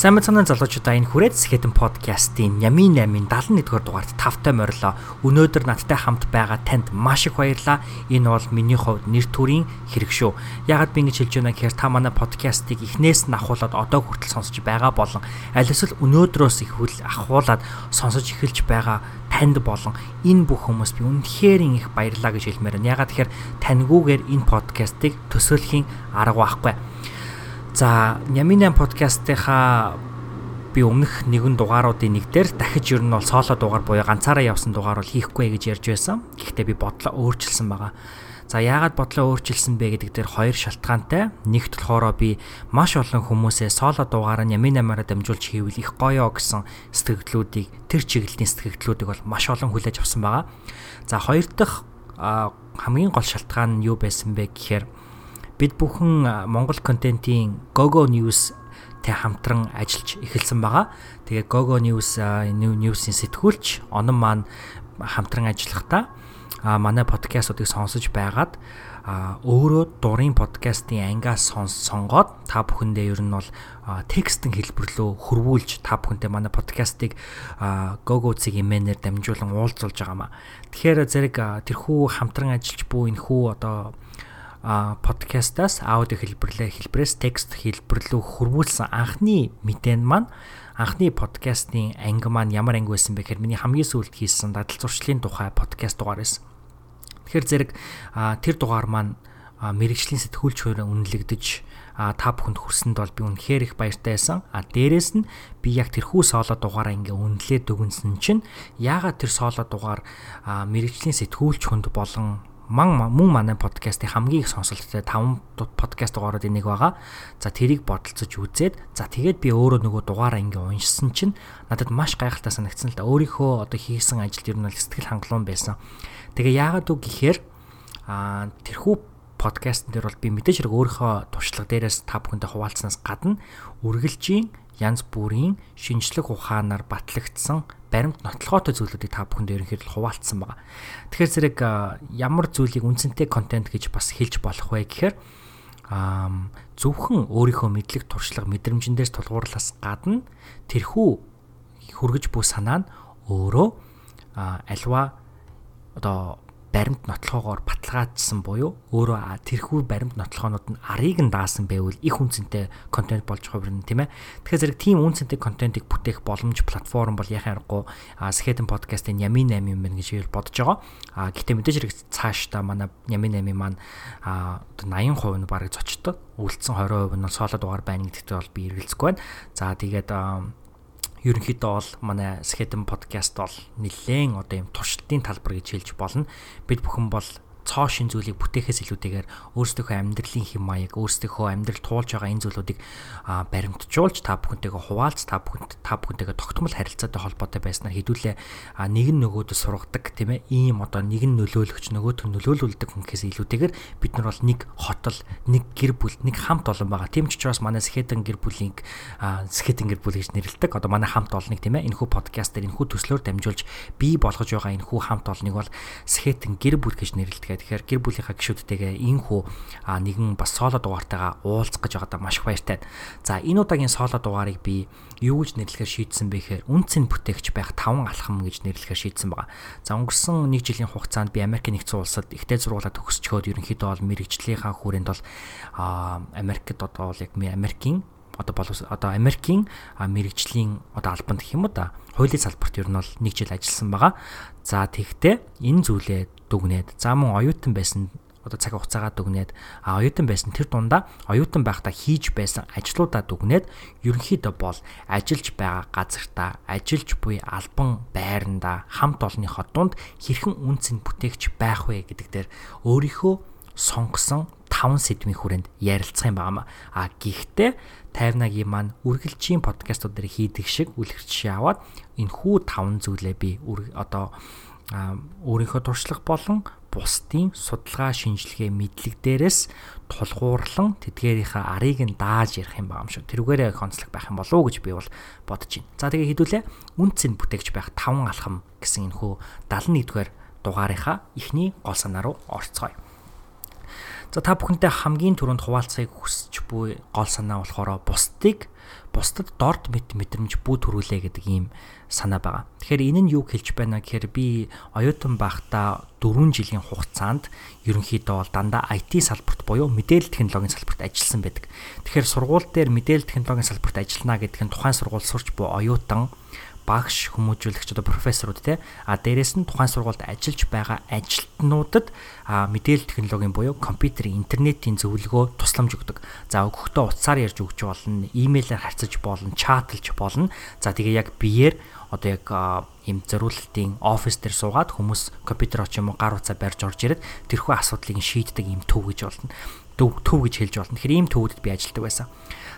Сайн мэцэнэ залуучуудаа энэ хүрээд Skeleton podcast-ийн Ямин 8-ын 71-р дугаарт тавтай морилоо. Өнөөдөр надтай хамт байгаа танд маш их баярлалаа. Энэ бол миний хувьд нэр төрийн хэрэг шүү. Ягаад би ингэж хэлж байна гэхээр та манай podcast-ыг эхнээс нь ахуулаад одоо хүртэл сонсож байгаа болон аль эсвэл өнөөдрөөс ихвэл ахуулаад сонсож эхэлж байгаа танд болон энэ бүх хүмүүс би үнэхээр их баярлалаа гэж хэлмээр байна. Ягаад тэгэхээр таньгүйгээр энэ подкастыг төсөөлөхийн арга байхгүй. За Няминан подкастынхаа би өмнөх нэгэн дугааруудын нэг дээр дахиж ер нь бол соло дугаар буюу ганцаараа явсан дугаар бол хийхгүй гэж ярьж байсан. Гэхдээ би бодлоо өөрчилсөн байгаа. За яагаад бодлоо өөрчилсөн бэ гэдэг дээр хоёр шалтгаантай. Нэгт болохоор би маш олон хүмүүсээ соло дугаараа Няминамаараа дамжуулж хийвэл их гоёо гэсэн сэтгэгдлүүдийг тэр чиглэлийн сэтгэгдлүүдийг бол маш олон хүлээж авсан байгаа. За хоёр дахь хамгийн гол шалтгаан нь юу байсан бэ гэхээр бид бүхэн Монгол контентын GoGo News тэй хамтран ажиллаж эхэлсэн байгаа. Тэгээ GoGo News News-ийн сэтгүүлч онон маань хамтран ажиллахдаа манай подкастуудыг сонсож байгаад өөрөө дурын подкастын ангиас сонгоод та бүхэндээ ер нь бол текстэн хэлбэрлөө хөрвүүлж та бүхэнтэй манай подкастыг GoGo цэг имэнээр дамжуулан уулзуулж байгаамаа. Тэгэхээр зэрэг тэрхүү хамтран ажиллаж буй энэ хүү одоо подкастаас аудио хэлбэрлээ хэлбэрээс текст хэлбэрлүү хөрвүүлсэн анхны мэдэн маань анхны подкастын анги маань ямар анги байсан бэ гэхээр миний хамгийн сүүлд хийсэн дадал зуршлын тухай подкаст дугаар байсан. Тэгэхээр зэрэг тэр дугаар маань мэрэгжлийн сэтгүүлчөөр үнэлэгдэж та бүхэнд хүрсэнд бол би үнэхээр их баяртай байсан. А дээрэс нь би яг тэрхүү соло дугаараа ингээ үнэлээд дүгнсэн чинь яагаад тэр соло дугаар мэрэгжлийн сэтгүүлч хүнд болон ман мөн манай подкастын хамгийн их сонсолттой 5 подкаст дугаарууд энийг байгаа. За тэрийг бодолцож үзээд за тэгээд би өөрөө нөгөө дугаараа ингээ уншсан чинь надад маш гайхалтай санагдсан л да. Өөрийнхөө одоо хийсэн ажилд ер нь сэтгэл хангалуун байсан. Тэгээ яагаад үг гэхээр аа тэрхүү подкастн дээр бол би мэдээж хэрэг өөрийнхөө туршлага дээрээс та бүхэндээ хуваалцсанаас гадна үргэлжийн янз бүрийн шинжлэх ухаанаар батлагдсан баримт нотлохоотой зүйлүүдийг та бүхэнд ерөнхийдөө хуваалцсан байгаа. Тэгэхээр зэрэг ямар зүйлийг үнцэнтэй контент гэж бас хэлж болох вэ гэхээр зөвхөн өөрийнхөө мэдлэг туршлага мэдрэмжэндээс тулгуурлаас гадна тэрхүү хүргэж буй санаа нь өөрөө альва одоо баримт нотлохоогоор баталгаажсан буюу өөрөө тэрхүү баримт нотлохоонууд нь арыг нь даасан байвал их үнцэнтэй контент болж хувирна тийм ээ. Тэгэхээр зэрэг тийм үнцэнтэй контентыг бүтээх боломж платформ бол яхаа аргагүй Skeleton podcast-ийн Ями 8 юм байна гэж бодож байгаа. А гэхдээ мэдээж хэрэг цаашдаа манай Ями 8 маань а одоо 80% нь барыг зочдог. Үлдсэн 20% нь соло дугаар байна гэдэгт бол би эргэлзэхгүй байна. За тэгээд ерөнхийдөө бол манай Skeleton podcast бол нэлээд одоо юм туршилтын талбар гэж хэлж болно. Бид бүхэн бол цоо шин зүйлийг бүтээхээс илүүтэйгээр өөрсдийнхөө амьдралын хэм маяг, өөрсдийнхөө амьдрал туулж байгаа энэ зүйлүүдийг баримтжуулж та бүхэнтэйгээ хуваалц, та бүхэнд та бүхэнтэйгээ тогтмол харилцаатай холбоотой байснаар хэдүүлээ нэг нь нөгөөдөө сургадаг тийм ээ. Ийм одоо нэг нь нөлөөлөгч нөгөөт нь нөлөөлүүлдэг хүнхээс илүүтэйгээр бид нар бол нэг хотол, нэг гэр бүл, нэг хамт олон байгаа. Тийм ч учраас манай Skeleton гэр бүлийн Skeleton гэр бүл гэж нэрлэдэг. Одоо манай хамт олныг тийм ээ. Энэхүү подкаст дээр энэхүү төслөөр дамжуулж бий болгож байгаа энэхүү хамт олныг бол Skeleton гэр бүл гэж нэрлэдэг Тэгэхээр гэр бүлийнхаа гишүүдтэйгээ инхүү нэгэн бас соло дугаартайгаа уулзах гэж байгаадаа маш их баяртай. За энэ удаагийн соло дугаарыг би юу гэж нэрлэхээр шийдсэн бэ гэхээр үнцэн бүтээгч байх таван алхам гэж нэрлэхээр шийдсэн байгаа. За өнгөрсөн 1 жилийн хугацаанд би Америк нэгдсэн улсад ихтэй зургуулаад төгсчөөд ерөнхийдөө бол мэрэгжлийнхаа хүрээнд бол Америкт одоо бол яг Америкийн одоо бол одоо Америкийн мэрэгжлийн одоо албанд гэх юм уу да хуулийн салбарт ер нь бол нэг жил ажилласан байгаа. За тэгтээ энэ зүйлээ дүгнээд за мөн оюутан байсан одоо цаг хугацаагаа дүгнээд а оюутан байсан тэр дундаа оюутан байхдаа хийж байсан ажлуудаа дүгнээд ерөнхийдөө бол ажиллаж байгаа газартаа ажиллаж буй албан байранда хамт олонныхоо дунд хэрхэн үнцэн бүтээгч байх вэ гэдэг дээр өөрийнхөө сонгосон 5 сэдвийн хүрээнд ярилцах юм байна. А гэхдээ 50-агийн маань үргэлжийн подкастууд дээр хийдэг шиг үлгэрч аваад энэ хүү 5 зүйлээ би одоо өөрийнхөө туршлага болон бусдын судалгаа шинжилгээ мэдлэг дээрээс тулгуурлан тэдгээрийнхээ арыг нь дааж ярих юм байна шүү. Тэрүүгээрээ онцлог байх юм болов уу гэж би бол бодож байна. За тэгээ хэдүүлээ үнцэн бүтээгч байх 5 алхам гэсэн энэ хүү 71-р дугаарынхаа эхний гол санаа руу орцгоё. За та бүхэнтэй хамгийн түрүүнд хуваалцахыг хүсэж буй гол санаа болохоор бусдыг бусдад дорд мэд мэдрэмж бүү төрүүлээ гэдэг ийм санаа байгаа. Тэгэхээр энэ нь юу хэлж байна гэхээр би оюутан байхдаа 4 жилийн хугацаанд ерөнхийдөө бол дандаа IT салбарт буюу мэдээлэл технологийн салбарт ажилласан байдаг. Тэгэхээр сургууль дээр мэдээлэл технологийн салбарт ажиллана гэдэг нь тухайн сургууль сурч буй оюутан багш хүмүүжүүлэгч одоо профессорууд те а дээрэс нь тухайн сургуульд ажиллаж байгаа ажилтнуудад мэдээлэл технологийн буюу компьютерийн интернетийн зөвлөгөө тусламж өгдөг. За өгөхдөө утсаар ярьж өгч болно, имэйлээр харьцаж болно, чатлж болно. За тэгээ яг биеэр одоо яг ийм зориулалтын офис дээр суугаад хүмүүс компьютер оч юм уу гар утсаа барьж орж ирээд тэрхүү асуудлыг шийддэг ийм төв гэж болно. Төв гэж хэлж болно. Тэгэхээр ийм төвүүдэд би ажилладаг байсан.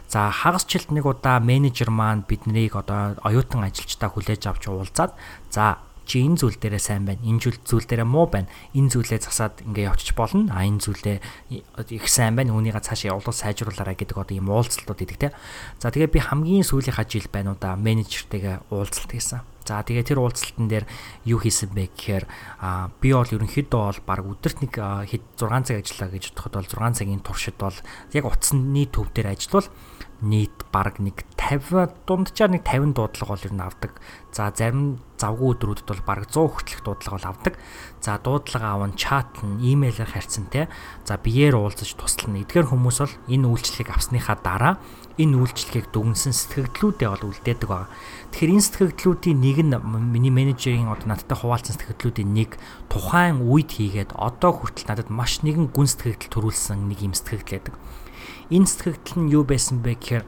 За хагасчлт нэг удаа менежер маань биднийг одоо оюутан ажилчдаа хүлээж авч уулзаад за чи энэ зүйл дээрээ сайн байна. Энэ зүйл дээрээ муу байна. Энэ зүйлээ засаад ингээ явчих болно. А энэ зүйлээ их сайн байна. Үүнийгээ цаашаа явуулах сайжруулаарай гэдэг одоо ийм уулзалтууд идэг те. За тэгээ би хамгийн сүүлийнхаа жил байна уу да менежертэйгээ уулзалт хийсэн. За тэгээ тэр уулзалтан дээр юу хийсэн бэ гэхээр а би бол ерөнхийдөө бол баг өдөрт нэг хэд 6 цаг ажиллаа гэж бодоход бол 6 цагийн туршид бол яг утасны төв дээр ажиллавал нийт баг нэг 50 дунджаар нэг 50 дуудлага бол ер нь авдаг. За зарим завгүй өдрүүдэд бол баг 100 хүртэлх дуудлага бол авдаг. За дуудлага аван чатлан, имэйлээр харьцан те. За биеэр уулзаж туслана. Эдгээр хүмүүс бол энэ үйлчлэгийг авсныхаа дараа энэ үйлчлэгийг дүгнсэн сэтгэгдлүүдээ бол үлдээдэг байгаа. Тэгэхээр энэ сэтгэгдлүүдийн нэг нь миний менежерийн одоо надтай хуваалцсан сэтгэгдлүүдийн нэг тухайн үед хийгээд одоо хүртэл надад маш нэгэн гүн сэтгэгдэл төрүүлсэн нэг юм сэтгэгдэл байдаг. Энэ сэтгэгдэл нь юу байсан бэ гэхээр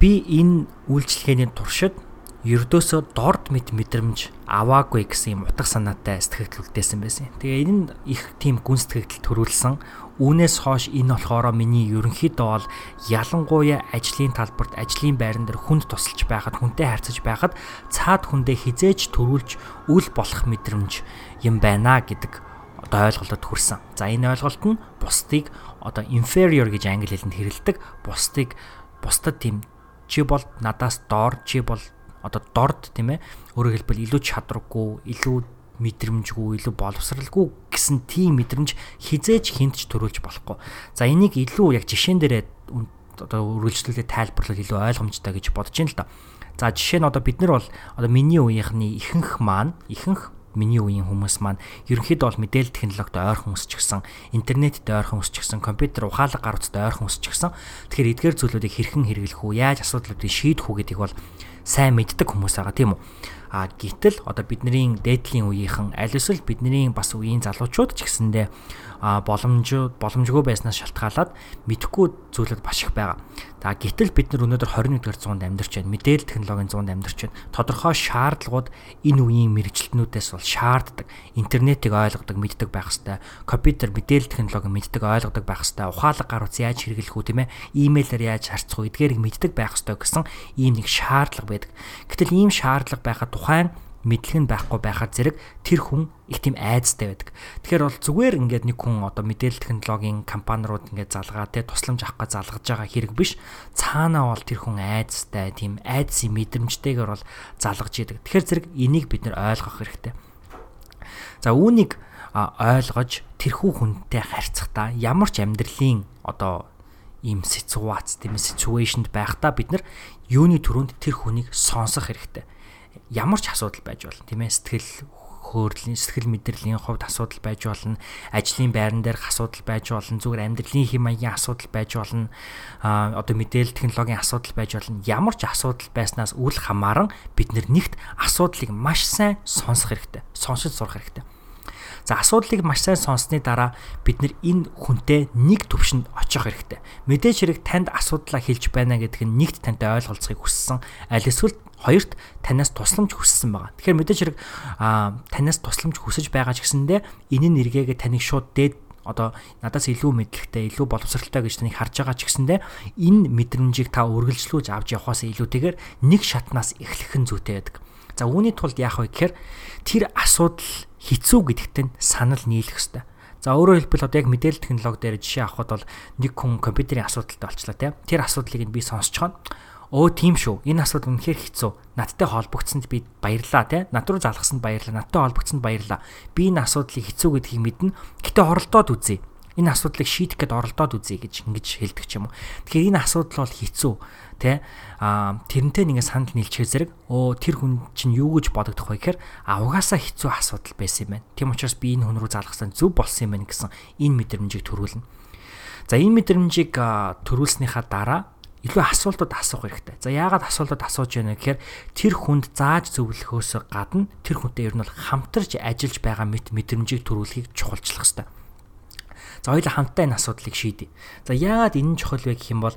би энэ үйлчлэгээний туршид ердөөсөө дорд мэд мэдрэмж аваагүй гэсэн юм утга санаатай сэтгэгдэл үлдээсэн байсан. Тэгээ энэ нь их тийм гүн сэтгэгдэл төрүүлсэн. Үүнээс хойш энэ болохоор миний ерөнхийдөө бол ялангуяа ажлын талбарт ажлын байран дээр хүнд тусалж байхад хүнтэй харьцаж байхад цаад хүндээ хизээж төрүүлж үл болох мэдрэмж юм байна гэдэг одоо ойлголтод хүрсэн. За энэ ойлголт нь бусдыг одоо inferior гэж англи хэлэнд хэрэлдэг. Бусдыг бусдад тийм чи бол надаас доор чи бол одоо дорд тийм ээ өөрөөр хэлбэл илүү чадваргүй илүү мэдрэмжгүй илүү боловсралгүй гэсэн тийм мэдрэмж хизээж хинтж төрүүлж болохгүй. За энийг илүү яг жишээн дээрээ одоо үргэлжлүүлээ тайлбарлал илүү ойлгомжтой гэж бодож байна л да. За жишээ нь одоо бид нар бол одоо миний үеийнхний ихэнх маань ихэнх миний үеийн хүмүүс маань ерөнхийдөө бол мэдээлэл технологид ойрхон өсчихсэн, интернетд ойрхон өсчихсэн, компьютер ухаалаг гар утсад ойрхон өсчихсэн. Тэгэхээр эдгээр зүйлүүдийг хэрхэн хэрэглэх үү, яаж асуудлуудыг шийдэх үү гэдгийг бол сайн мэддэг хүмүүс байгаа тийм үү. А гítэл одоо бидний дээдлийн үеийнхэн аль эсвэл бидний бас үеийн залуучууд ч гэсэндээ боломж боломжгүй байснаас шалтгаалаад мэдхгүй зүйлүүд маш их байгаа. За гэтэл бид нар өнөөдөр 21-р зуунд амьдарч байна. Мэдээлэл технологийн зуунд амьдарч байна. Тодорхой шаардлагууд энэ үеийн мэрэгчлэтнүүдээс бол шаарддаг. Интернетийг ойлгодог, мэддэг байх хэвээр. Компьютер мэдээлэл технологи мэддэг, ойлгодог байх хэвээр. Ухаалаг гар утас яаж хэрэглэх үү тийм ээ? Имэйлээр яаж харьцах үү? Эдгээрийг мэддэг байх хэвээр гэсэн ийм нэг шаардлага байдаг. Гэтэл ийм шаардлага байхад тухайн мэдлэг нь байхгүй байхад зэрэг тэр хүн их тийм айцтай байдаг. Тэгэхээр бол зүгээр ингээд нэг хүн одоо мэдээлэл технологийн компаниуд ингээд залгаа те тусламж авах гэж залгаж байгаа хэрэг биш. Цаанаа бол тэр хүн айцтай тийм айдсын мэдрэмжтэйгээр бол залгаж идэг. Тэгэхээр зэрэг энийг бид нэр ойлгох хэрэгтэй. За үүнийг ойлгож тэрхүү хүнтэй харьцахдаа ямар ч амьдралын одоо ийм ситуац тийм ситуашнд байхдаа бид нар юуны төрөнд тэр хүнийг сонсох хэрэгтэй ямар ч асуудал байж болно. Тийм ээ сэтгэл хөөрлийн сэтгэл мэдрэлийн хувьд асуудал байж болно. Ажлын байран дээрх асуудал байж болно. Зүгээр амьдралын хэм маягийн асуудал байж болно. А одоо мэдээлэл технологийн асуудал байж болно. Ямар ч асуудал байснаас үл хамааран бид нэгт асуудлыг маш сайн сонсох хэрэгтэй. Сонсож сурах хэрэгтэй За асуудлыг маш сайн сонссны дараа бид нэр энэ хүнтэй нэг төвшөнд очих хэрэгтэй. Мэдээж хэрэг танд асуудлаа хэлж байна гэдэг нь нэгт тантай ойлголцохыг хүссэн. Аль эсвэл хоёрт танаас тусламж хүссэн байгаа. Тэгэхээр мэдээж хэрэг танаас тусламж хүсэж байгаа ч гэсэндээ энэ нэргээгээ таныг шууд дээд одоо надаас илүү мэдлэгтэй, илүү боловсралтай гэж таныг харж байгаа ч гэсэндээ энэ мэдрэмжийг та үргэлжлүүлж авч явахаас илүүтэйгээр нэг шатнаас эхлэх нь зүйтэй байдаг. За үүний тулд яах вэ гэхээр тэр асуудал хэцүү гэдэгт нь санал нийлэх ёстой. За өөрөөр хэлбэл одоо яг мэдээлэл технологи дээр жишээ авахад бол нэг хүн компьютерийн асуудалтай болчлаа тийм. Тэр асуудлыг нь би сонсчихоно өө тийм шүү. Энэ асуудал үнэхээр хэцүү. Надтай холбогдсонд би баярлаа тий. Над руу залгасанд баярлаа. Надтай холбогдсонд баярлаа. Би энэ асуудлыг хэцүү гэдгийг мэднэ. Гэтэ оролдоод үзье. Энэ асуудлыг шийдэх гээд оролдоод үзье гэж ингэж хэлдэг ч юм уу. Тэгэхээр энэ асуудал бол хэцүү тий. Аа тэрнтэй нэгэ санал нийлчихээ зэрэг өө тэр хүн чинь юу гэж бодогдох вэ гэхээр а угаасаа хэцүү асуудал байсан юм байна. Тийм учраас би энэ хүн рүү залгасан зөв болсон юм байна гэсэн энэ мэдрэмжийг төрүүлнэ. За энэ мэдрэмжийг төрүүлснийхаа дараа илүү асуултууд асуух хэрэгтэй. За яагаад асуултууд асууж байна гэхээр тэр хүнд зааж зөвлөхөөс гадна тэр хүнтэй ер нь бол хамтарч ажиллаж байгаа мэт мэдрэмжийг төрүүлэхийг чухалчлах хэрэгтэй. За хоёулаа хамтдаа энэ асуудлыг шийдэе. За яагаад энэ чухал вэ гэх юм бол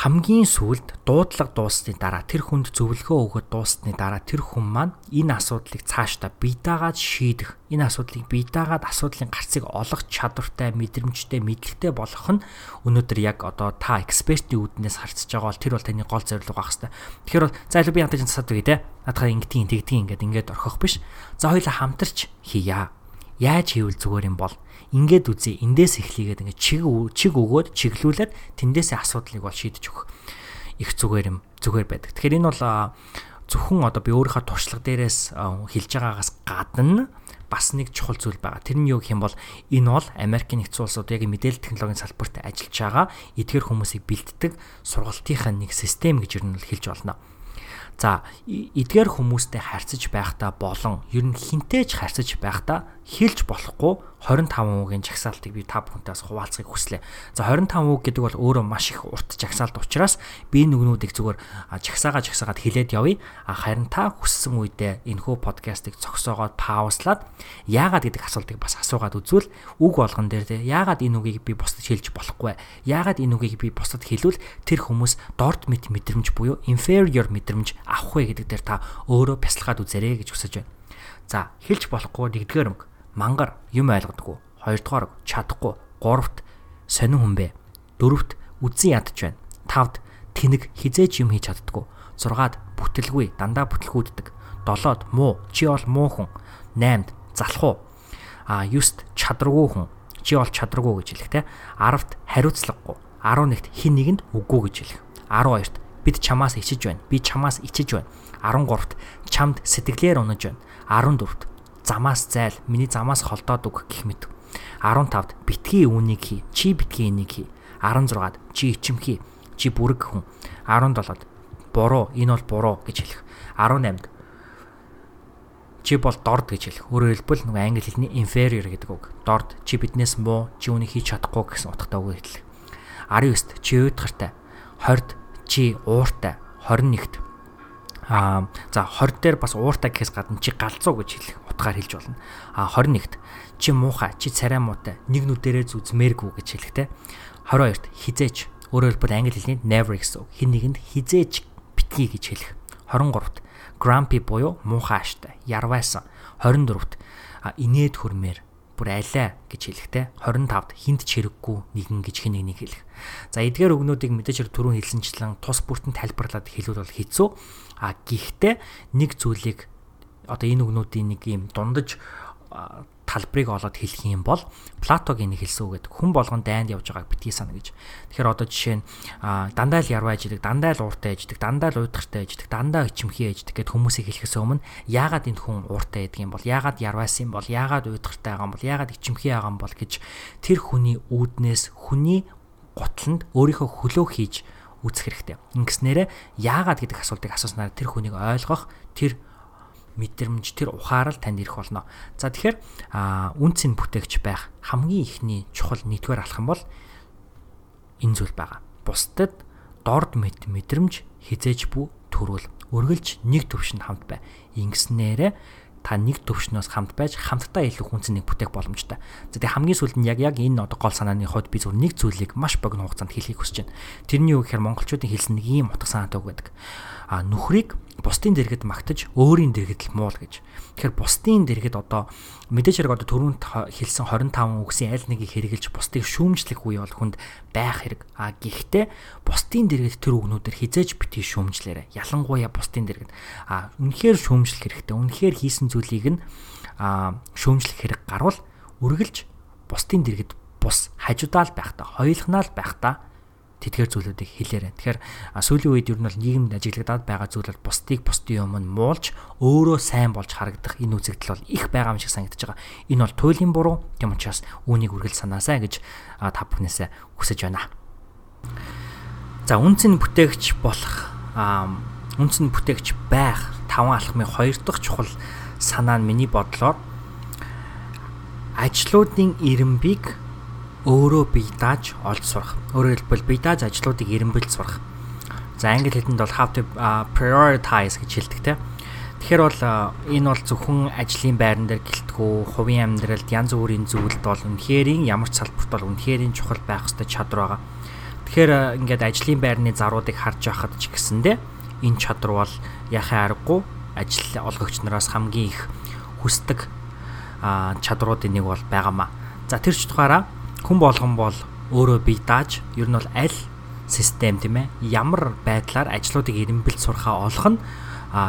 хамгийн сүүлд дуудлага дууссаны дараа тэр хүнд зөвлөгөө өгöd дууссаны дараа тэр хүн маань энэ асуудлыг цаашдаа бие даагаад шийдэх энэ асуудлыг бие даагаад асуудлын гарцыг олох чадвартай мэдрэмжтэй мэдлэгтэй болох нь өнөөдөр яг одоо та экспертийн үүднээс харцж байгаа бол тэр бол таны гол зорилго байх хэвээр. Тэгэхээр бол за илүү би ядаж насаад үгүй те. Надхаа ингэдэг тэгдэг ингээд ингээд орхих биш. За хоёулаа хамтарч хийя. Яаж хийвэл зүгээр юм бол ингээд үзье эндээс эхлэгээд ингээд чиг чиг өгөөд чиглүүлээд тэндээсээ асуудлыг бол шийдэж өгөх их зүгээр юм зүгээр байдаг. Тэгэхээр энэ бол зөвхөн одоо би өөрийнхөө туршлага дээрээс хэлж байгаагаас гадна бас нэг чухал зүйл байгаа. Тэр нь юу гэх юм бол энэ бол Америкийн нэгдсэн улсууд яг мэдээлэл технологийн салбарт ажиллаж байгаа эдгээр хүмүүсийг бэлддэг сургалтынхаа нэг систем гэж ер нь хэлж болно. За эдгээр хүмүүстэй харьцаж байхдаа болон ер нь хинтээж харьцаж байхдаа хэлж болохгүй 25%-ийн жагсаалтыг би та бүхэнтэйс хуваалцахыг хүслээ. За 25% гэдэг бол өөрөө маш их урт жагсаалт учраас би нүгнүүдийг зүгээр жагсаагаа жагсаагаад хилээд явъя. Харин та хүссэн үедээ энэхүү подкастыг зогсоогоод паузлаад яагаад гэдэг асуултыг бас асуугаад үзвэл үг болгон дээр те яагаад энэ үгийг би бусдад хэлж болохгүй яагаад энэ үгийг би бусдад хэлвэл тэр хүмүүс дорд мэт мэдрэмж буюу inferior мэдрэмж авах вэ гэдэг дээр та өөрөө бясалгаад үзээрэй гэж хүсэж байна. За хэлж болохгүй нэгдүгээр өнгө мангар юм ойлгодгүй. Хоёрдугаар чадахгүй. Гуравт сонин хүн бэ. Дөрөвт үзэн ядж байна. Тавд тэнэг хизээч юм хийж чаддгүй. Зургаад бүтэлгүй дандаа бүтлгүүддэг. Долоод муу чи бол муу хүн. Наймд залхуу. А 9-т чадваргүй хүн. Чи бол чадваргүй гэж хэлэх те. 10-т хариуцлагагүй. 11-т хин нэгэнд үгүй гэж хэлэх. 12-т бид чамаас ичиж байна. Би чамаас ичиж байна. 13-т чамд сэтгэлээр унаж байна. 14-т замаас зайл миний замаас холдоод үг гэх мэт. 15-д битгий үүнийг хий. Чи битгий энийг хий. 16-д чи ичимхий. Чи бүрэг хүн. 17-д буруу энэ бол буруу гэж хэлэх. 18-д чи бол дорд гэж хэлэх. Өөрөөр хэлбэл нэг англи хэлний inferior гэдэг үг. Дорд чи биднээс муу, чи үүнийг хийж чадахгүй гэсэн утгатай үг хэлэх. 19-д чи уйтгартай. 20-д чи ууртай. 21-д Аа за 20 дээр бас ууртай гэхээс гадна чи галзуу гэж хэлэх утгаар хэлж болно. А 21-т чи муухай, чи царай муутай, нэг нүдэрээ зүзмээргүй гэж хэлэх те. 22-т хизээч өөрөөр хэлбэл англи хэлний never гэсэн үг. Хин нэгэнд хизээч битгий гэж хэлэх. 23-т grumpy буюу муухай аштай, ярвайсан. 24-т инээд хөрмээр бүр алай гэж хэлэхтэй 25-д хинт чирэггүй нэгэн гэж хин нэг хэлэх. За эдгээр өгнүүдийг мэдээж түрүүн хэлсэнчлэн тус бүртэн тайлбарлаад хэлвэл бол хэцүү. А гэхдээ нэг зүйлийг одоо энэ өгнүүдийн нэг юм дундаж талбарыг олоод хэлэх юм бол Платогийн нэг хэлсэн үг гэдэг хүн болгон дайнд явж байгааг битгий сана гэж. Тэгэхээр одоо жишээ нь дандаа л ярваа иждэг, дандаа л ууртай иждэг, дандаа л уйдгартай иждэг, дандаа ичимхий иждэг гэд хүмүүсийг хэлэхээс өмнө яагаад энэ хүн ууртай байдаг юм бол, яагаад ярваасан юм бол, яагаад уйдгартай байгаа юм бол, яагаад ичимхий байгаа юм бол гэж тэр хүний үүднээс хүний гутланд өөрийнхөө хөлөө хийж үүсэх хэрэгтэй. Ингэснээрээ яагаад гэдэг асуултыг асууснаар тэр хүнийг ойлгох, тэр мэдрэмж тэр ухаарал танд ирэх болно. За тэгэхээр үнцэн бүтээгч байх хамгийн ихний чухал нэгдүгээр алах юм бол энэ зүйл байгаа. Бусдад дорд мэд мэдрэмж хизээж бүү төрүүл өргөлж нэг төвшөнд хамт бай. Ингэснээрээ та нэг төвшнөөс хамт байж хамтдаа илүү хүнсэн нэг бүтээх боломжтой. За тэгээ хамгийн сүүлд нь яг яг энэ одоо гол санааны хувьд би зөв нэг зүйлийг маш богино хугацаанд хэлхийг хүсэж байна. Тэрний юу гэхээр монголчуудын хэлсэн нэг ийм утга санаатай үг байдаг. А нүхрийг бусдын дэргэд магтаж өөрийн дэргэд л муул гэж. Тэгэхээр бусдын дэргэд одоо мэдээж хэрэг одоо түрүүнд хэлсэн 25 үгсийн аль нэгийг хэрэгжилж бусдыг шүүмжлэх үе бол хүнд байх хэрэг. А гэхдээ бусдын дэргэд тэр үгнүүдээр хизээж битгий шүүмжлээрэ. Ялангуяа бусдын дэргэд. А үнэхээр шүүмжлэх хэрэгтэй. Үнэхээр хийсэн зүйлийг нь а шүүмжлэх хэрэг гарвал үргэлж бусдын дэргэд бус хажуудаал байхдаа хоёулахнаал байхдаа тэдгээр зүйлүүдийг хэлээрэй. Тэгэхээр сүүлийн үед ер нь бол нийгэмд ажиглагдаад байгаа зүйл бол бусдыг бусдын өмнө муулж өөрөө сайн болж харагдах энэ үзэгдэл бол их байгаа юм шиг санагдаж байгаа. Энэ бол туйлын буруу. Тийм учраас үүнийг үргэлж санаасаа гэж та бүхнээсээ хүсэж байна. За үнцэн бүтээгч болох үнцэн бүтээгч байх таван алхмын хоёр дахь чухал санаа нь миний бодлоор ажлуудын ирэмбийг өөрөө бие дааж олж сурах. Өөрөөр хэлбэл бие дааж ажлуудыг эренбэлж сурах. За англи хэлэнд бол have to prioritize гэж хэлдэг те. Тэгэхээр бол энэ бол зөвхөн ажлын байран дээр гэлтгүү, хувийн амьдралд янз бүрийн зүйлд бол үнэхэрийн ямар ч салбарт бол үнэхэрийн чухал байх ёстой чадвар байгаа. Тэгэхээр ингээд ажлын байрны заруудыг харж байхад ч гэсэндэ энэ чадвар бол яхаа аргагүй ажил олгогч нараас хамгийн их хүсдэг чадруудын нэг бол байгаамаа. За тэр ч тухаараа хүн болгон бол өөрөө бие дааж ер нь бол аль систем тийм ээ ямар байдлаар ажлуудыг эренбэлж сурахаа олох нь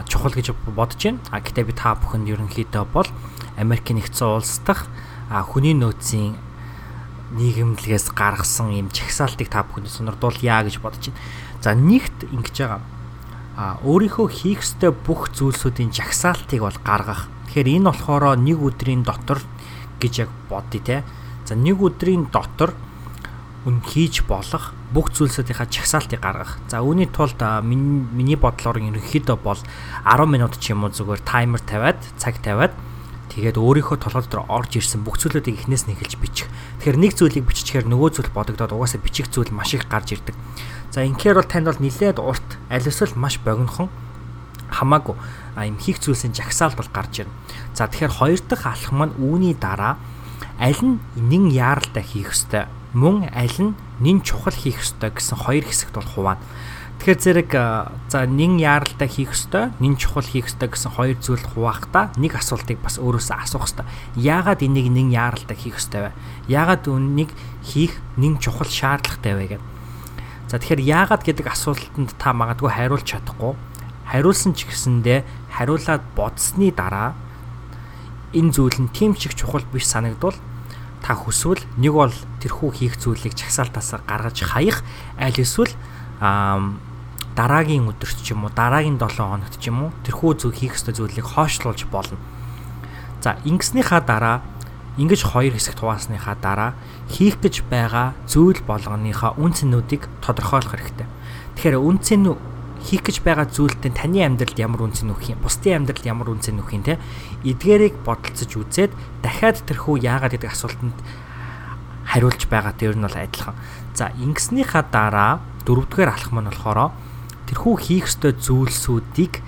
чухал гэж бодож байна. А гэтээ би та бүхэнд ерөнхийдөө бол Америкийн нэгдсэн улс дахь хүний нөөцийн нийгэмлэгээс гаргасан юм чагсаалтыг та бүхэнд сонирдуулъя гэж бодож байна. За нэгт ингэж байгаа. А өөрийнхөө хийх ёстой бүх зүйлсүүдийн жагсаалтыг бол гаргах. Тэгэхээр энэ болохоор нэг өдрийн дотор гэж яг бодъё те. За нэг өдрийн дотор үн хийж болох бүх зүйлсүүдийнхаа чагсаалтыг гаргах. За үүний тулд миний бодлоор ерөнхийдөө бол 10 минут ч юм уу зүгээр таймер тавиад цаг тавиад тэгээд өөрийнхөө толгой дотор орж ирсэн бүх зүйлүүдийг эхнээс нь эхэлж бичих. Тэгэхээр нэг зүйлийг биччихээр нөгөө зүйл бодогдоод угаасаа бичих зүйл маш их гарч ирдэг. За инхээр бол танд бол нилээд урт аль эсвэл маш богинохон хамаагүй юм хийх зүйлсийн жагсаалт бол гарч ирнэ. За тэгэхээр хоёр дахь алхам нь үүний дараа аль нь нэн яаралтай хийх ёстой мөн аль нь нэн чухал хийх ёстой гэсэн хоёр хэсэгт бол хуваана. Тэгэхээр зэрэг за нэн яаралтай хийх ёстой, нэн чухал хийх ёстой гэсэн хоёр зүйл хуваахдаа нэг асуултыг бас өөрөөсөө асуух ёстой. Яагаад энийг нэн яаралтай хийх ёстой вэ? Яагаад үннийг хийх нэн чухал шаардлагатай вэ гэдэг. За тэгэхээр яагаад гэдэг асуултанд та магадгүй хариулж чадахгүй. Хариулсан ч гэсэндээ хариулаад бодсны дараа энэ зүйл нь тийм ч их чухал биш санагдвал та хүсвэл нэг бол тэрхүү хийх зүйлийг чагсаалтаас гаргаж хаях аль эсвэл дараагийн өдөрт ч юм уу дараагийн 7 хоногт ч юм уу тэрхүү зүйл хийх ёстой зүйлийг хойшлуулж болно. За ингэснийхаа дараа ингэж хоёр хэсэгт хуваасныхаа дараа хийх гэж байгаа зүйл болгоныхаа үн цэнүүдийг тодорхойлох хэрэгтэй. Тэгэхээр үн цэн хийх гэж байгаа зүйлтэй таны амьдралд ямар үнц нөх юм бусдын амьдралд ямар үнц нөх юм те эдгээрийг бодолцож үзээд дахиад тэрхүү яагаад гэдэг асуултанд хариулж байгаа тэр нь бол адилхан. За ингэснийхаа дараа дөрөвдүгээр алхам нь болохоор тэрхүү хийх ёстой зүйлсүүдийг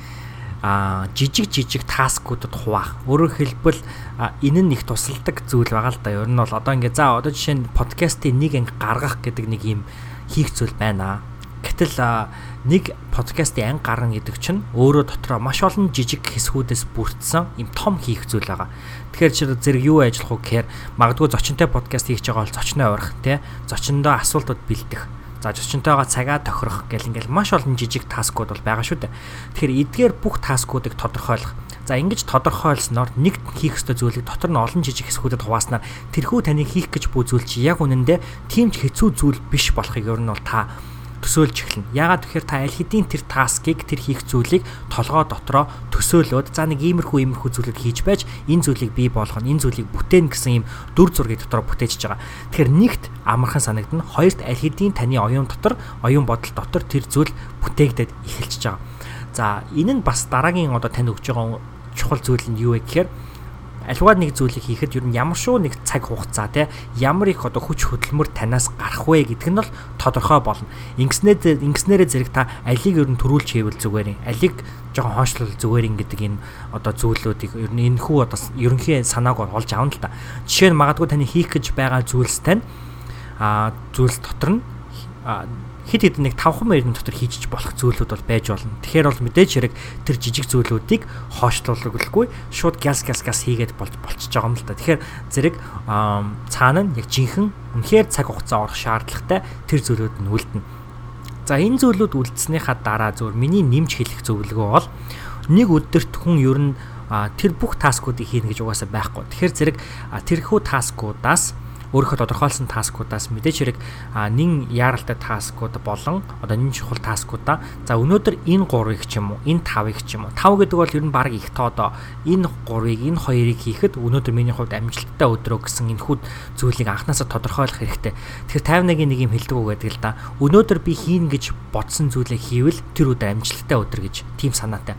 а жижиг жижиг таскуудад хуваах. Өөрөөр хэлбэл энэ нь их тусалдаг зүйл байгаа л да. Ер нь бол одоо ингээ за одоо жишээ нь подкастын нэг анги гаргах гэдэг нэг юм хийх зүйл байна. Гэтэл нэг подкастын анги гарна гэдэг чинь өөрөө дотроо маш олон жижиг хэсгүүдээс бүрдсэн юм том хийх зүйл байгаа. Тэгэхээр чи зэрэг юу ажиллах вэ гэхээр магадгүй зочинтой подкаст хийж байгаа бол зочноо урих тий зочиндоо асуултууд бэлдэх За зочинтойгоо цагаа тохирох гэл ингээл маш олон жижиг таскууд бол байгаа шүү дээ. Тэгэхээр эдгээр бүх таскуудыг тодорхойлох. За ингэж тодорхойлсноор нэг хийх ёстой зүйлийг дотор нь олон жижиг хэсгүүдэд хувааснаар тэрхүү таныг хийх гэж буй зүйл чи яг үнэндээ тийм ч хэцүү зүйл биш болохыг ер нь бол та төсөөлж эхэлнэ. Яагаад тэгэхээр та аль хэдийн тэр таскыг тэр хийх зүйлийг толгой дотроо төсөөлөөд за нэг иймэрхүү иймэрхүү зүйлүүд хийж байж энэ зүйлийг бий болгоно, энэ зүйлийг бүтээн гэсэн юм дүр зургийг дотроо бүтээж байгаа. Тэгэхээр нэгт амархан санагдана. Хоёрт аль хэдийн таны оюун дотор, оюун бодол дотор тэр зүйл бүтээгдээд эхэлчихэж байгаа. За энэ нь бас дараагийн одоо тань өгж байгаа чухал зүйл нь юу вэ гэхээр аливаа нэг зүйлийг хийхэд ер нь ямар шүү нэг цаг хугацаа те ямар их одоо хүч хөдөлмөр танаас гарах вэ гэдг нь бол тодорхой болно. Ингэснээр ингэснээрээ зэрэг та алийг ер нь төрүүлж хийвэл зүгээр юм. Алийг жоохон хоошлол зүгээр ин гэдэг энэ одоо зүйлүүдийг ер нь энэ хүү одоо ерөнхий санааг олж авна л та. Жишээ нь магадгүй таны хийх гэж байгаа зүйлс тань а зүйлс дотор нь хит хит нэг 5 мөрийн дотор хийчих болох зүйлүүд бол байж болно. Тэгэхээр бол мэдээж хэрэг тэр жижиг зүйлүүдийг хоошлуулгүйгүй шууд гяс гяс гяс хийгээд болж болчихж байгаа юм л да. Тэгэхээр зэрэг цаана нь яг жинхэнэ үнэхээр цаг хугацаа орох шаардлагатай тэр зүйлүүд нь үлдэнэ. За энэ зүйлүүд үлдснийхаа дараа зөвөр миний нэмж хэлэх зөвлөгөө бол нэг өдөрт хүн ер нь тэр бүх таскуудыг хийнэ гэж угаасаа байхгүй. Тэгэхээр зэрэг тэрхүү таскуудаас өөрийнхөө тодорхойлсон таскуудаас мэдээж хэрэг нин яаралтай таскууд болон одоо нин чухал таскуудаа за өнөөдөр энэ 3-ыг ч юм уу энэ 5-ыг ч юм уу 5 гэдэг бол ер нь баг их тоодоо энэ 3-ыг энэ 2-ыг хийхэд өнөөдөр миний хувьд амжилттай өдрөө гэсэн энэ хүүд зүйлийг анханасаа тодорхойлох хэрэгтэй. Тэгэхээр 51-ийн нэг юм хэлдэг үг гэдэг л да. Өнөөдөр би хийн гэж бодсон зүйлээ хийвэл тэр өдөр амжилттай өдөр гэж тийм санаатай.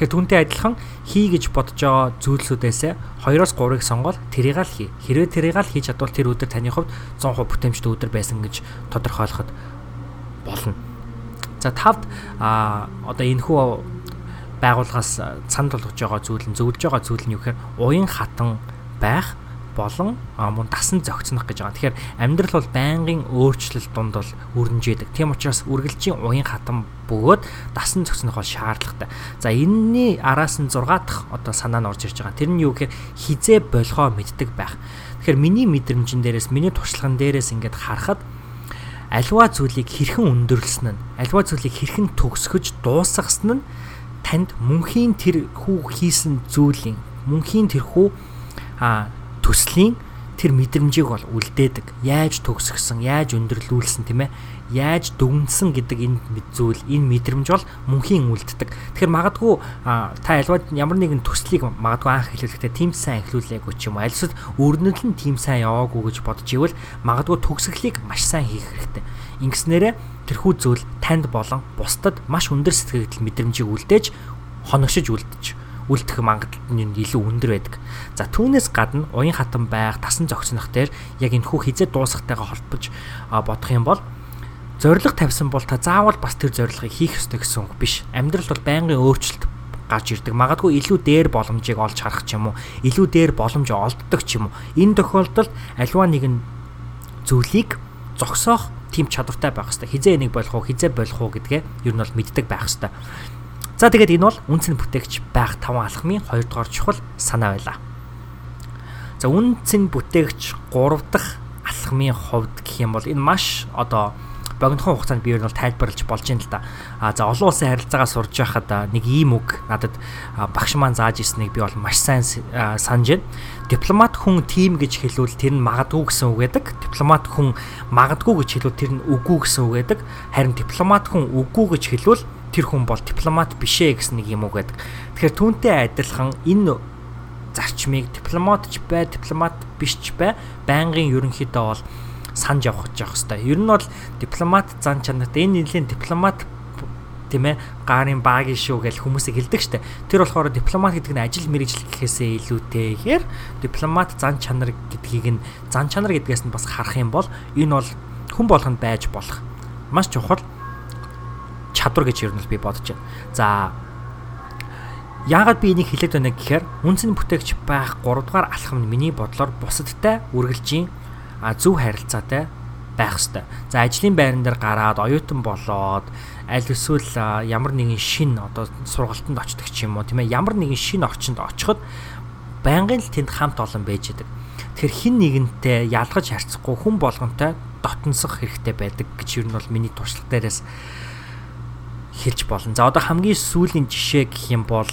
Тэгэхээр түүнтэй адилхан хий гэж бодож байгаа зүйлсүүдээс 2-оос 3-ыг сонгоод тэрийг л хий. Хэрвээ тэрийг л хийж чадвал тэр өдөр таны хувьд 100% бүтээмжтэй өдөр байсан гэж тодорхойлоход болно. За тавд а одоо энэ хүү байгууллагаас цанд болгож байгаа зүйл нь зөвлөж байгаа зүйл нь юу гэхээр уян хатан байх болон мөн дасан зохицнох гэж байгаа. Тэгэхээр амьдрал бол байнгын өөрчлөлт дунд бол өрнжээдэг. Тийм учраас үргэлжийн уян хатан бөгөөд дасан зохицнох бол шаардлагатай. За энэний араас нь 6 дахь одоо санаа нь орж ирж байгаа. Тэр нь юу гэхээр хизээ болохоо мэддэг байх. Тэгэхээр миний мэдрэмжэн дээрээс миний туршлаган дээрээс ингээд харахад альва зүйлийг хэрхэн өндөрлсөн нь альва зүйлийг хэрхэн төгсгөж дуусгасан нь танд мөнхийн тэр хүү хийсэн зүйлийн мөнхийн тэр хүү а төслийн тэр мэдрэмжийг бол үлдээдэг. Яаж төгсгсөн, яаж өндөрлүүлсэн тийм ээ? Яаж дүгнсэн гэдэг энэ зүйл, энэ мэдрэмж бол мөнхийн үлддэг. Тэгэхээр магадгүй та альва ямар нэгэн төслийг магадгүй анх хэлэхдээ тийм сайн эхлүүлээгүй ч юм уу. Альсад өөрнөл нь тийм сайн яваагүй гэж бодож ивэл магадгүй төгсгөлийг маш сайн хийх хэрэгтэй. Ингэснээрээ тэрхүү зүйл танд болон бусдад маш өндөр сэтгэл мэдрэмжийг үлдээж хоногшиж үлдэж үлдэх магадлал нь илүү өндөр байдаг. За түүнээс гадна уян хатан байх, тасан зогснох дээр яг энэ хүү хизээ дуусахтайгаа холбож бодох юм бол зориг тавьсан бол та заавал бас тэр зорилгыг хийх ёстой гэсэн үг биш. Амьдрал бол байнгын өөрчлөлт гарч ирдэг. Магадгүй илүү дээр боломжийг олж харах ч юм уу, илүү дээр боломж олддог ч юм уу. Энэ тохиолдолд альва нэгэн зүйлийг зогсоох тийм чадвартай байх хэрэгтэй. Хизээ энийг болох уу, хизээ болох уу гэдгээ ер нь бол мэддэг байх хэрэгтэй. За тэгээд энэ бол үнцэн бүтээгч байх таван алхмын 2 дугаар чухал санаа байлаа. За үнцэн бүтээгч 3 дахь алхмын хувьд гэх юм бол энэ маш одоо богинохон хугацаанд би ер нь бол тайлбарлаж болж юм л да. А за олон улсын харилцаагаа сурж байхад нэг ийм үг надад багш маань зааж ирснийг би бол маш сайн санаж байна. Дипломат хүн тим гэж хэлвэл тэр нь магадгүй гэсэн үг байдаг. Дипломат хүн магадгүй гэж хэлвэл тэр нь үгүй гэсэн үг байдаг. Харин дипломат хүн үгүй гэж хэлвэл тэр хүн бол дипломат бишээ гэсэн нэг юм уу гэдэг. Тэгэхээр түүнтэй адилхан энэ зарчмыг дипломат ч бай, дипломат биш ч бай, байнгын ерөнхийдөө бол санаж явах гэж явах хэрэгтэй. Ер нь бол дипломат зан чанартай энэ нэлийн дипломат тийм ээ гарын баагийн шүү гэж хүмүүсийг хэлдэг штэ. Тэр болохоор дипломат гэдэг нь ажил мэргэжил гэхээсээ илүүтэйгээр дипломат зан чанар гэдгийг нь зан чанар гэдгээс нь бас харах юм бол энэ бол хүн болгонд байж болох маш чухал чадвар гэж ер нь би бодож байна. За яагаад би энийг хэлээд байна гэхээр үнцэн бүтээгч байх 3 дугаар алхам нь миний бодлоор бусадтай үргэлжийн зөв харилцаатай байх хэвээр. За ажлын байран дээр гараад оюутан болоод аль эсвэл ямар нэгэн шин одоо сургалтанд очдог ч юм уу тийм ээ ямар нэгэн шин орчинд очиход байнгын л тэнд хамт олон байж идэг. Тэгэхээр хин нэгэнтэй ялгаж харьцахгүй хүн болгонтой дотносох хэрэгтэй байдаг гэж ер нь бол миний туршлага дээрээс хэлж болно. За одоо хамгийн сүүлийн жишээ гэх юм бол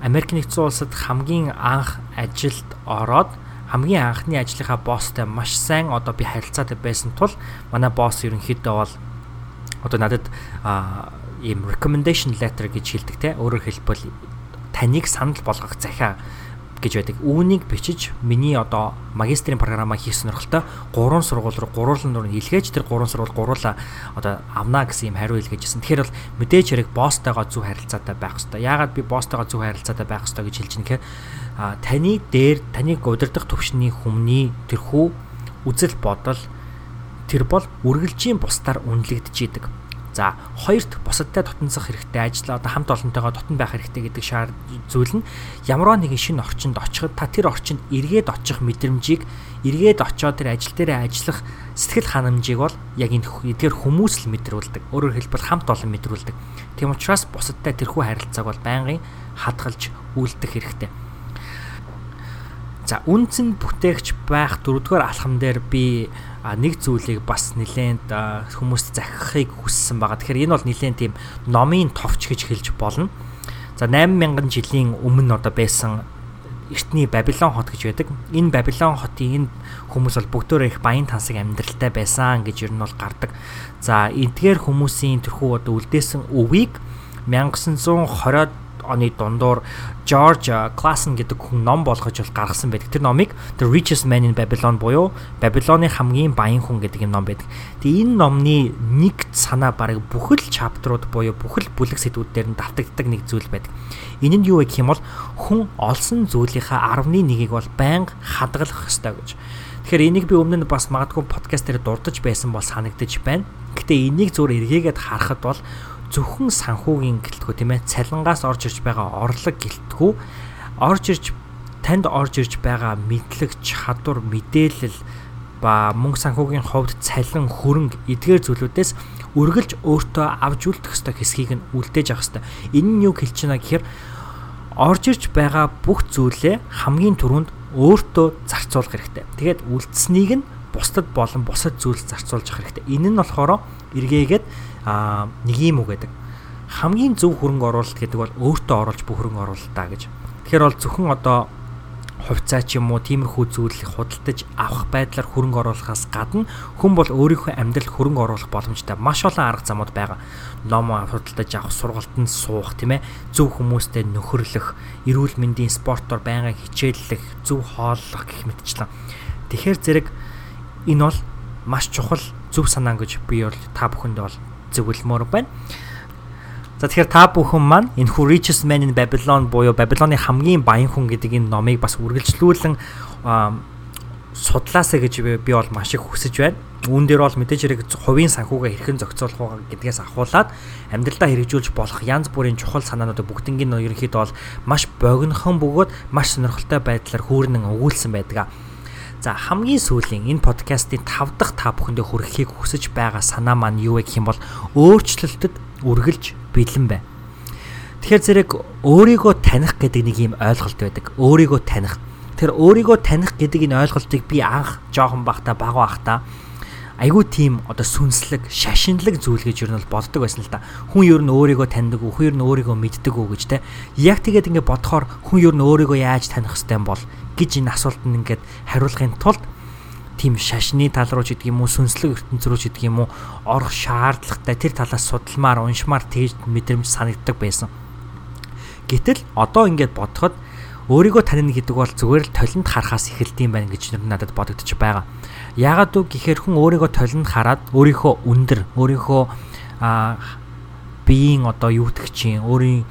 Америк нэгдсэн улсад хамгийн анх ажилд ороод хамгийн анхны ажлынхаа босстой маш сайн одоо би харилцаатай байсан тул манай босс ерөнхийдөө бол одоо надад ийм recommendation letter гэж хэлдэг те өөрөөр хэлбэл таныг санал болгох захиа гэж байдаг. Үүнийг бичиж миний одоо магистрийн програмаа хийх сонирхолтой гурван сургууль руу гуруулан руу илгээж тэр гурван сургууль гуруула одоо авна гэсэн юм хариу илгээжсэн. Тэгэхээр бол мэдээж хэрэг босстойгоо зөв харилцаатай байх хэрэгтэй. Яагаад би босстойгоо зөв харилцаатай байх хэрэгтэй гэж хэлж байгаа гэхээр таны дээр таныг удирдах төвшний хүмүүний тэрхүү үзэл бодол тэр бол үргэлжийн бусдаар үнэлэгдэж идэг За хоёрт бусадтай дотносох хэрэгтэй ажил одоо хамт олонтойгоо дотн байх хэрэгтэй гэдэг шаар зүйл нь ямар нэгэн шинэ орчинд очиход та тэр орчинд эргээд очих мэдрэмжийг эргээд очоод тэр ажил дээрээ ажиллах сэтгэл ханамжийг бол яг энэ эдгээр хүмүүс л мэдрүүлдэг. Өөрөөр хэлбэл хамт олон мэдрүүлдэг. Тийм учраас бусадтай тэрхүү харилцааг бол байнгын хадгалж үлдэх хэрэгтэй. За үндсэн бүтээгч байх дөрөвдүгээр алхам дээр би нэг зүйлийг бас нэлээд хүмүүст захихыг хүссэн байгаа. Тэгэхээр энэ бол нэлээд тийм номын товч гэж хэлж болно. За 8000 жилийн өмнө одоо байсан эртний Бабилон хот гэж байдаг. Энэ Бабилон хотын энэ хүмүүс бол бүгдөө их баян тансаг амьдралтай байсан гэж ер нь бол гардаг. За эдгээр хүмүүсийн тэрхүү одоо үлдээсэн өвийг 1920-ад оны дундуур George Clason гэдэг хүн ном болгож бол гаргасан байдаг. Тэр номыг The Richest Man in Babylon буюу Бабилоны хамгийн баян хүн гэдэг юм ном байдаг. Тэгээ энэ номны нэг санаа бараг бүхэл чаптрууд буюу бүхэл бүлэг сэдвүүд дээр нь давтагддаг нэг зүйл байдаг. Энэ нь юу вэ гэх юм бол хүн олсон зүйлийнхаа 10.1-ийг бол байнга хадгалах ёстой гэж. Тэгэхээр энийг би өмнө нь бас магадгүй подкаст дээр дурдж байсан бол санагдаж байна. Гэтэ энийг зур эргээгээд харахад бол зөвхөн санхүүгийн гэлтгүү тийм ээ цалингаас орж ирж байгаа орлого гэлтгүү орж ирж танд орж ирж байгаа мэдлэг чадвар мэдээлэл ба мөнгө санхүүгийн хувьд цалин хөрөнгө эдгээр зүйлүүдээс үргэлж өөртөө авч үлдэх ёстой хэсгийг нь үлдээж авах ёстой. Энэ нь юу хэлж байна гэхээр орж ирж байгаа бүх зүйлээ хамгийн түрүүнд өөртөө зарцуулах хэрэгтэй. Тэгээд үлдсэнийг нь бусдад болон бусад зүйлс зарцуулж авах хэрэгтэй. Энэ нь болохоор эргээгээд а нэг юм уу гэдэг. Хамгийн зөв хөрөнгө оруулалт гэдэг бол өөртөө оруулж бүх хөрөнгө оруулалтаа гэж. Тэгэхээр бол зөвхөн одоо хувьцаа ч юм уу тиймэрхүү зүйлийг худалдаж авах байдлаар хөрөнгө оруулахаас гадна хүн бол өөрийнхөө амьдрал хөрөнгө оруулах боломжтой маш олон арга замууд байгаа. Ном худалдаж авах, сургалтанд суух, тийм ээ, зөв хүмүүстэй нөхөрлөх, эрүүл мэндийн спортоор байнга хичээллэх, зөв хооллох гэх мэтчлэн. Тэгэхээр зэрэг энэ бол маш чухал зөв санаа гэж би бол та бүхэнд бол зөвлөмөр байна. За тэгэхээр та бүхэн маань энэ Who Richest Man in Babylon буюу Бабилоны хамгийн баян хүн гэдэг энэ номыг бас үргэлжлүүлэн судлаасаа гэж би бол маш их хүсэж байна. Үүн дээр бол мэдээж хэрэг хувийн санхүүгээ хэрхэн зохицуулах вэ гэдгээс ахуулаад амьдралдаа хэрэгжүүлж болох янз бүрийн чухал санаануудыг бүгднийг нь ерөнхийдөө бол маш богинохон бөгөөд маш сонирхолтой байдлаар хүүрнэн өгүүлсэн байдаг. За хамгийн сүүлийн энэ подкастын 5 дахь та бүхэндээ хүрэхийг хүсэж байгаа санаа маань юу вэ гэх юм бол өөрчлөлтөд үргэлж бэлэн бай. Тэгэхээр зэрэг өөрийгөө таних гэдэг нэг юм ойлголт байдаг. Өөрийгөө таних. Тэр өөрийгөө таних гэдэг энэ ойлголтыг би анх жоохон бахта баг бахта айгүй тийм одоо сүнслэг, шашинлаг зүйл гэж юу нь бол боддог байсан л да. Хүн юу нь өөрийгөө таньдаг уу, хүн юу нь өөрийгөө мэддэг үү гэж те. Яг тэгээд ингэ бодохоор хүн юу нь өөрийгөө яаж таних хэвтэй юм бол гэж энэ асуултанд ингээд хариулахын тулд тийм шашны тал руу ч гэдэг юм уу сүнслэг ертөнц рүү ч гэдэг юм уу орох шаардлагатай тэр талаас судалмаар уншмаар тэгж мэдрэмж санагддаг байсан. Гэтэл одоо ингээд бодоход өөрийгөө танина гэдэг бол зүгээр л толинд харахаас эхэлдэм байх гэж надад бодогдож байгаа. Яагаад үг гэхээр хүн өөрийгөө толинд хараад өөрийнхөө өндөр, өөрийнхөө биеийн одоо юутгчийн өөрийн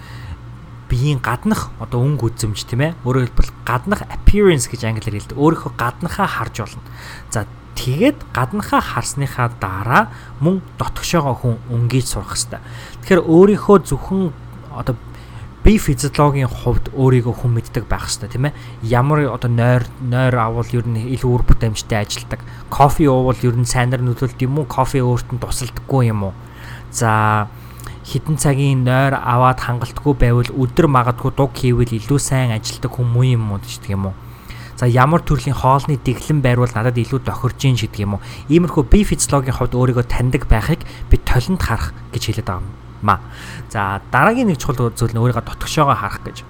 биеийн гаднах одоо өнгө үзэмж тийм ээ өөрөөр хэлбэл гаднах appearance гэж англиар хэлдэг. Өөрийнхөө гаднахаа харж болно. За тэгээд гаднахаа харсныхаа дараа мөн дотгошоогоо хүн өнгөж сурах хэрэгтэй. Тэгэхээр өөрийнхөө зөвхөн одоо бие физиологийн хувьд өөрийгөө хүн мэддэг байх хэрэгтэй тийм ээ. Ямар одоо нойр нойр авал ер нь илүү үр бүтээмжтэй ажилдаг. Кофе уувал ер нь сайнаар нөлөөлт юм уу? Кофе өөртөө тусалдаггүй юм уу? За хитэн цагийн нойр аваад хангалтгүй байвал өдөр магадгүй дуг хийвэл илүү сайн ажилдаг хүмүүс юм уу гэдэг юм уу. За ямар төрлийн хоолны дэглэм байрвал надад илүү тохирж ийн гэдэг юм уу. Иймэрхүү бие физиологийн хувьд өөрийгөө таньдаг байхыг би толинд харах гэж хэлээд байгаа юм аа. За дараагийн нэг чухал зүйл нь өөрийгөө дотгошоогоо харах гэж.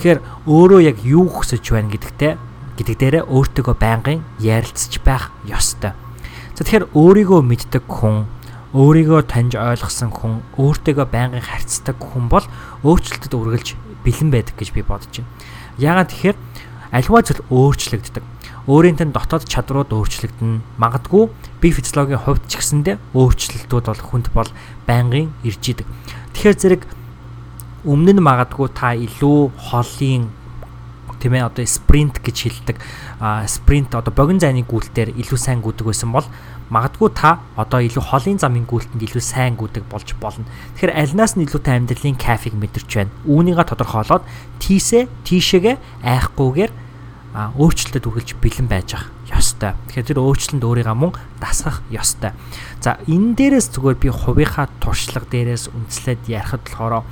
Тэгэхээр өөрөө яг юу хүсэж байна гэдэгтэй гэдэг дээрээ өөртөөгөө байнгын ярилцж байх ёстой. За тэгэхээр өөрийгөө мэддэг хүн өөрийгөө таньж ойлгосон хүн, өөртөөгөө байнгын харьцдаг хүн бол өөрчлөлтөд үргэлж бэлэн байдаг гэж би бодож байна. Яагаад тэгэхээр альва зүйл өөрчлөгддөг. Өөрийн тань дотоод чадрууд өөрчлөгдөн. Магадгүй бие физиологийн хувьд ч гэсэндээ өөрчлөлтүүд бол хүнд бол байнгын ирж идэг. Тэгэхээр зэрэг өмнө нь магадгүй та илүү холын тийм ээ одоо спринт гэж хэлдэг спринт одоо богино зайны гүйлтээр илүү сайн гүдэг байсан бол магадгүй та одоо илүү холын замын гүйлтэнд илүү сайн гүдэг болж болно. Тэгэхээр альнаас нь илүүтэй амьдралын кафег мэдэрч байна. Үүнийгээ тодорхойлоод тийсээ тийшээгээ айхгүйгээр өөрчлөлтөд үргэлж бэлэн байж ах ёстой. Тэгэхээр тэр өөрчлөлтөнд өөрийгөө мөн дасгах ёстой. За энэ дээрээс зүгээр би хувийнхаа туршлага дээрээс үндэслээд ярихад болохоор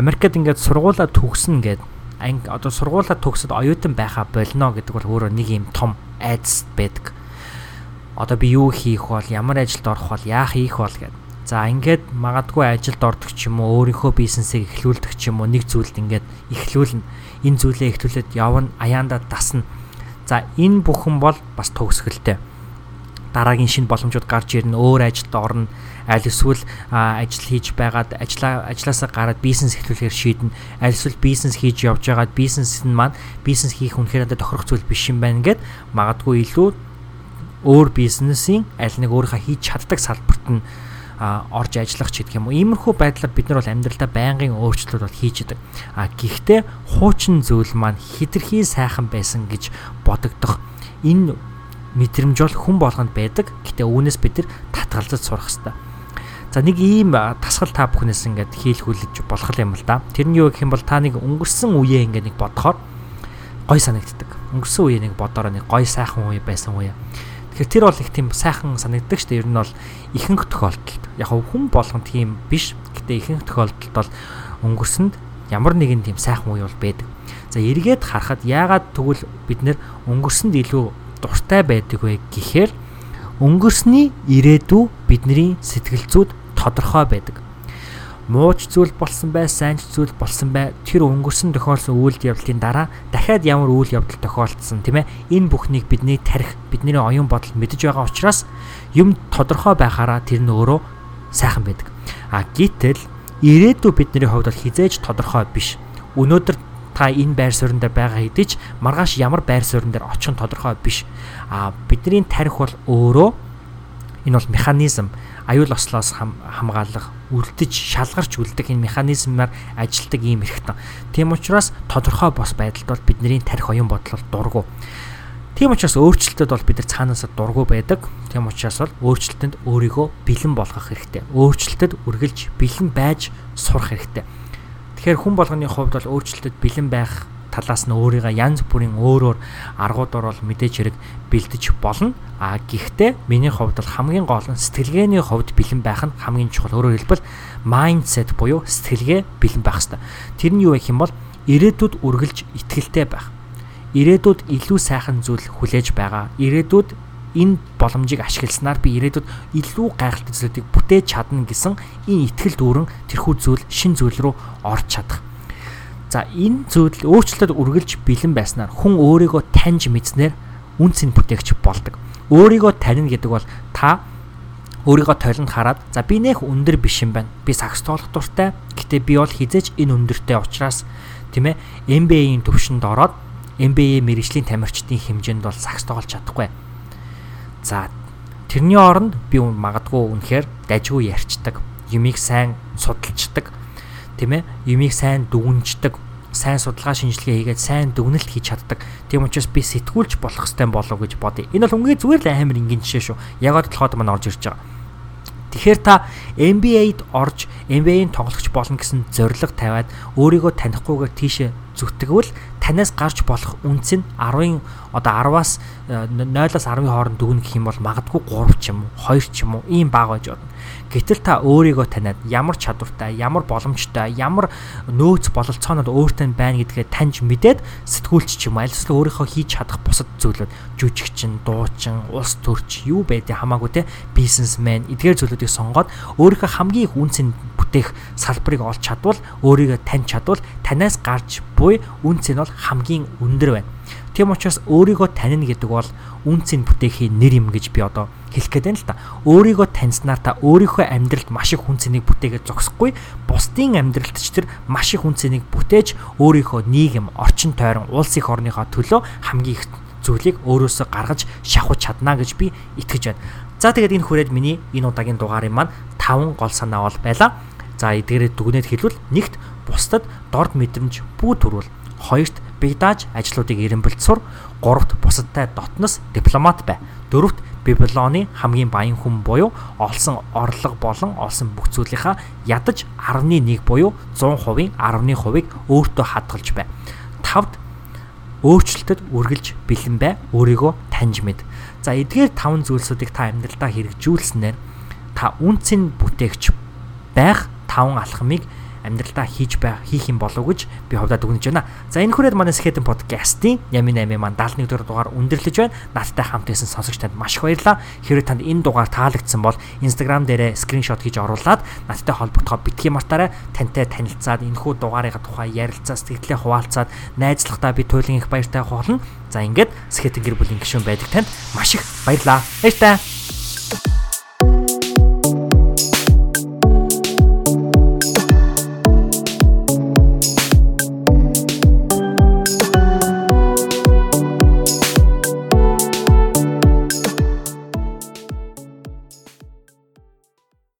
Америкт ингээд сургуулаа төгснө гэдэг анги одоо сургуулаа төгсөд оюутан байхаа болно гэдэг бол өөрөө нэг юм том айдас байдаг. Одоо би юу хийх бол ямар ажилд орох бол яах хийх бол гэдэг. За ингээд магадгүй ажилд ордог ч юм уу өөрийнхөө бизнесийг эхлүүлдэг ч юм уу нэг зүйлд ингээд эхлүүлнэ. Энэ зүйлээ эхлүүлээд явна аяанда дасна. За энэ бүхэн бол бас төгсгөлтэй. Дараагийн шинэ боломжууд гарч ирнэ, өөр ажилд орно аль эсвэл ажил хийж байгаад ажлаа ажилласаа гараад бизнес эхлүүлэхээр шийднэ. Аль эсвэл бизнес хийж явж байгаад бизнес нь маань бизнес хийх үнэхээр надад тохирох зүйл биш юм байна гэд магадгүй илүү өөр бизнесийн аль нэг өөрийнхөө хийж чаддаг салбарт нь орж ажиллах ч гэх юм уу. Иймэрхүү байдлаар бид нар бол амьдралдаа байнгын өөрчлөлт бол хийж идэг. А гэхдээ хуучин зүйл маань хитрхи сайхан байсан гэж бодогдох энэ мэдрэмж бол хүн болгонд байдаг. Гэтэ үүнээс бид нар татгалзаж сурах хэрэгтэй. За нэг ийм тасгал та бүхнээс ингээд хийл хүлээж болох юм л да. Тэр нь юу гэх юм бол та нэг өнгөрсөн үеэ ингээд нэг бодохоор гой санагддаг. Өнгөрсөн үеэ нэг бодороо нэг гой сайхан үе байсан үе. Тэгэхээр тэр бол их тийм сайхан санагддаг шүү дээ. Ер нь бол ихэнх тохиолдолд яг хүн болгон тийм биш. Гэтэ ихэнх тохиолдолд бол өнгөрсөнд ямар нэгэн тийм сайхан үе бол байдаг. За эргээд харахад яагаад тэгвэл бид нэр өнгөрсөнд илүү дуртай байдаг вэ гэхээр өнгөрсний ирээдүй бидний сэтгэл зүйд тодорхой байдаг. Мууч зүйл болсон бай, сайн зүйл болсон бай. Тэр өнгөрсөн тохиолсон үйл явдлын дараа дахиад ямар үйл явдал тохиолдсон тийм ээ. Энэ бүхнийг бидний тарих, бидний оюун бодол мэдэж байгаа учраас юм тодорхой байхаараа тэр нь өөрөө сайхан байдаг. А гítэл ирээдүй бидний хувьд бол хизээж тодорхой биш. Өнөөдөр та энэ байр суурин дээр байгаа хэдий ч маргааш ямар байр суурин дээр очих нь тодорхой биш. А бидний тарих бол өөрөө энэ бол механизм аюул ослоос хамгаалах, үлдэж, шалгарч үлдэх энэ механизмаар ажилдаг ийм хэрэгтэн. Тийм учраас тодорхой бос байдалд бол бидний тарих оюун бодол дургу. Тийм учраас өөрчлөлтөд бол бид нар цаанаасаа дургу байдаг. Тийм учраас бол өөрчлөлтөнд өөрийгөө бэлэн болгох хэрэгтэй. Өөрчлөлтөд үргэлж бэлэн байж сурах хэрэгтэй. Тэгэхээр хүн болгоны хувьд бол өөрчлөлтөд бэлэн байх талаас нь өөрийгөө янз бүрийн өөр өөр аргуудаар бол мэдээж хэрэг бэлдэж болно. А гэхдээ миний хувьд бол хамгийн гол нь сэтгэлгээний хувьд бэлэн байх нь хамгийн чухал. Өөрөөр хэлбэл mindset буюу сэтгэлгээ бэлэн байх хэрэгтэй. Тэр нь юу гэх юм бол ирээдүйд үргэлж итгэлтэй байх. Ирээдүйд илүү сайхан зүйл хүлээж байгаа. Ирээдүйд энэ боломжийг ашигласнаар би ирээдүйд илүү гайхалтай зүйлүүдийг бүтээж чадна гэсэн энэ итгэл дүүрэн тэрхүү зүйл шин зүйл рүү орж чадах. За энэ зүйл өөрчлөлтөд үргэлж бэлэн байснаар хүн өөрийгөө таньж мэдснээр үн цэн бүтээгч болдог. Өөрийгөө таньна гэдэг бол та өөрийгөө толинд хараад за би нэх өндөр биш юм байна. Би сакс тоолох дуртай. Гэтэ би бол хизээч энэ өндөртэй учраас тийм ээ MBA-ийн төвшөнд ороод MBA мэрэгжлийн тамирчдын хэмжээнд бол сакс тоглож чадахгүй. За тэрний оронд би магадгүй үнэхээр дажгүй ярьцдаг, юмыг сайн судалцдаг, тийм ээ юмыг сайн дүгнждэг сайн судалгаа шинжилгээ хийгээд сайн дүгнэлт хийж чаддаг. Тийм учраас би сэтгүүлч болох хэвээр болов гэж бодъё. Энэ бол үнгээ зүгээр л амар энгийн жишээ шүү. Ягаад толгойд маань орж ирж байгаа. Тэгэхээр та NBA-д орж NBA-ийн тоглогч болно гэсэн зорилго тавиад өөрийгөө танихгүйгээр тийшээ зүтгэвэл танаас гарч болох үнц нь 10-ын одоо 10-аас 0-аас 10-ын хооронд дүгнэх юм бол магадгүй 3 ч юм уу 2 ч юм уу ийм бага байж болно. Гэтэл та өөрийгөө таниад ямар чадвартай, ямар боломжтой, ямар нөөц бололцоонод өөртөө байна гэдгээ таньж мэдээд сэтгүүлч ч юм аль эсвэл өөрийнхөө хийж чадах бусад зүйлүүд жүжигчин, дуучин, улс төрч юу байдгийг хамаагүй те бизнесмен эдгээр зүйлүүдийг сонгоод өөрийнхөө хамгийн их үнцэн бүтээх салбарыг олж чадвал өөрийгөө таньж чадвал танаас гарч буй үнц нь бол хамгийн өндөр байна. Тийм учраас өөрийгөө танино гэдэг бол үнцэн бүтээхийн нэр юм гэж би одоо хэлэх гээд байна л да. Өөрийгөө таньснаар та өөрийнхөө амьдралд маш их хүн цэнийг бүтээгээд зогсохгүй, бусдын амьдралд ч тэр маш их хүн цэнийг бүтээж өөрийнхөө нийгэм, орчин тойрон, улс их орныхоо төлөө хамгийн их зүйлийг өөрөөсөө гаргаж шахаж чадна гэж би итгэж байна. За тэгээд энэ хүрээд миний энэ удаагийн дугаарын маань 5 гол санаа бол байлаа. За эдгээрээ дүгнээд хэлвэл нэгт бусдад дорд мэдрэмж бүү төрүүл. Хоёрт бигдааж ажлуудыг эренбэлт сур. Гуравт бусадтай дотноос дипломат бай. Дөрөвт Бибилоны хамгийн баян хүн буюу олсон орлого болон олсон бүх зүйлийнхаа ядаж 11 буюу 100%-ийн 10%-ыг өөртөө хадгалж бай. Тавд өөрчлөлтөд үргэлж бэлэн бай. Өөрийгөө таньж мэд. За эдгээр таван зүйлсүүдийг та амьдралдаа хэрэгжүүлснээр та үнцэн бүтээгч байх таван алхмыг амьдралдаа хийж байх хийх юм болов гэж би хувьдаа дүгнэж байна. За энэ хүрээд манай Skeleton podcast-ийн Ями 8 маань 71 дугаар дугаар өндөрлөж байна. Надтай хамт байсан сонсогч танд маш их баярлалаа. Хэрвээ танд энэ дугаар таалагдсан бол Instagram дээрээ скриншот хийж оруулаад надтай холбогдохоо битгий мартаарай. Тантай танилцаад энэхүү дугаарыг тухай ярилцаа сэтгэлдээ хуваалцаад найзлахдаа би туйлын их баяртай болно. За ингээд Skeleton гэр бүлийн гишүүн байдаг танд маш их баярлалаа. Баяртай.